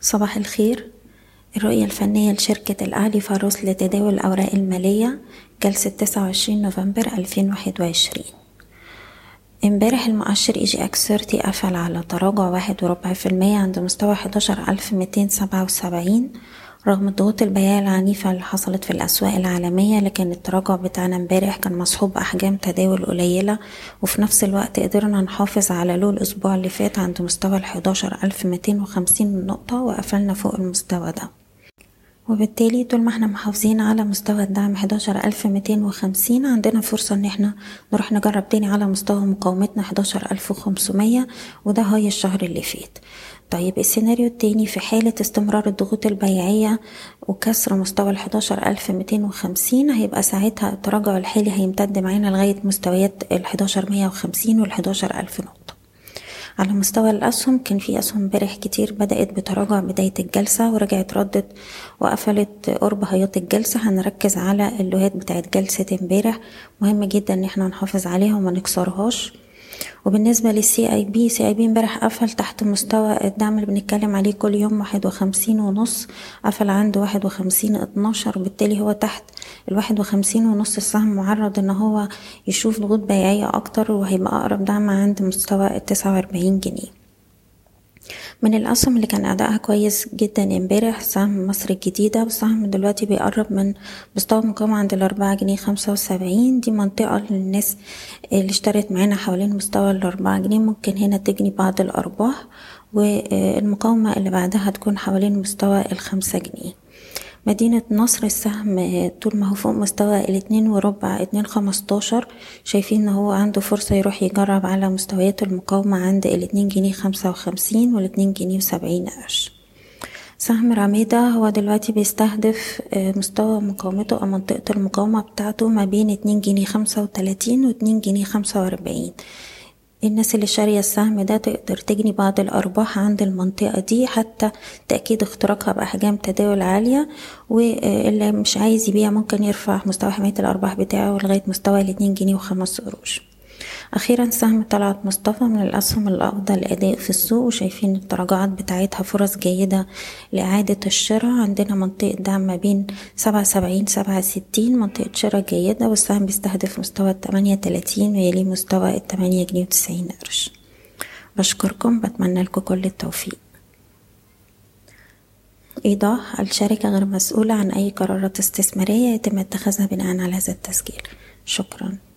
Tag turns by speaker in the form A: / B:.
A: صباح الخير. الرؤية الفنية لشركة الأهلي فاروس لتداول الأوراق المالية جلسة تسعة وعشرين نوفمبر ألفين واحد وعشرين. امبارح المؤشر إي جي إكس 30 قفل على تراجع واحد وربع في المية عند مستوى حداشر ألف ميتين سبعة وسبعين رغم الضغوط البيعية العنيفة اللي حصلت في الأسواق العالمية لكن التراجع بتاعنا امبارح كان مصحوب بأحجام تداول قليلة وفي نفس الوقت قدرنا نحافظ على low الأسبوع اللي فات عند مستوى ميتين وخمسين نقطة وقفلنا فوق المستوى ده. وبالتالي طول ما إحنا محافظين على مستوى الدعم حداشر ألف ميتين وخمسين عندنا فرصة إن إحنا نروح نجرب تاني على مستوى مقاومتنا حداشر ألف وخمسمية وده هاي الشهر اللي فات. طيب السيناريو التاني في حالة استمرار الضغوط البيعية وكسر مستوى ميتين وخمسين هيبقى ساعتها التراجع الحالي هيمتد معانا لغاية مستويات مية وخمسين والحداشر ألف نقطة. على مستوى الأسهم كان في أسهم امبارح كتير بدأت بتراجع بداية الجلسة ورجعت ردت وقفلت قرب highات الجلسة. هنركز على ال lowهات بتاعت جلسة امبارح. مهم جدا إن إحنا نحافظ عليها وما نكسرهاش. وبالنسبة لل CIB CIB امبارح قفل تحت مستوى الدعم اللي بنتكلم عليه كل يوم واحد وخمسين ونص قفل عند واحد وخمسين اتناشر وبالتالي هو تحت الواحد وخمسين ونص. السهم معرض إن هو يشوف ضغوط بيعية أكتر وهيبقى أقرب دعم عند مستوى التسعة وأربعين جنيه. من الأسهم اللي كان أدائها كويس جدا امبارح سهم مصر الجديدة والسهم دلوقتي بيقرب من مستوى مقاومة عند الأربعة جنيه خمسة وسبعين. دي منطقة للناس اللي اشترت معانا حوالين مستوى الأربعة جنيه. ممكن هنا تجني بعض الأرباح والمقاومة اللي بعدها تكون حوالين مستوى الخمسة جنيه. مدينة نصر السهم طول ما هو فوق مستوى الاتنين وربع اتنين خمستاشر شايفين إن هو عنده فرصة يروح يجرب على مستويات المقاومة عند الاتنين جنيه خمسة وخمسين والاتنين جنيه وسبعين قرش. سهم رميدة هو دلوقتي بيستهدف مستوى مقاومته أو منطقة المقاومة بتاعته ما بين اتنين جنيه خمسة وتلاتين واتنين جنيه خمسة وأربعين. الناس اللي شارية السهم ده تقدر تجني بعض الأرباح عند المنطقة دي حتى تأكيد اختراقها بأحجام تداول عالية واللي مش عايز يبيع ممكن يرفع مستوى حماية الأرباح بتاعه لغاية مستوى الاتنين جنيه وخمس قروش. أخيرا سهم طلعت مصطفى من الأسهم الأفضل أداء في السوق وشايفين التراجعات بتاعتها فرص جيدة لإعادة الشراء. عندنا منطقة دعم ما بين سبعة سبعين سبعة ستين منطقة شراء جيدة والسهم بيستهدف مستوى التمانية تلاتين ويليه مستوى التمانية جنيه وتسعين قرش. بشكركم بتمنى لكم كل التوفيق. إيضاح الشركة غير مسؤولة عن أي قرارات استثمارية يتم اتخاذها بناء على هذا التسجيل. شكراً.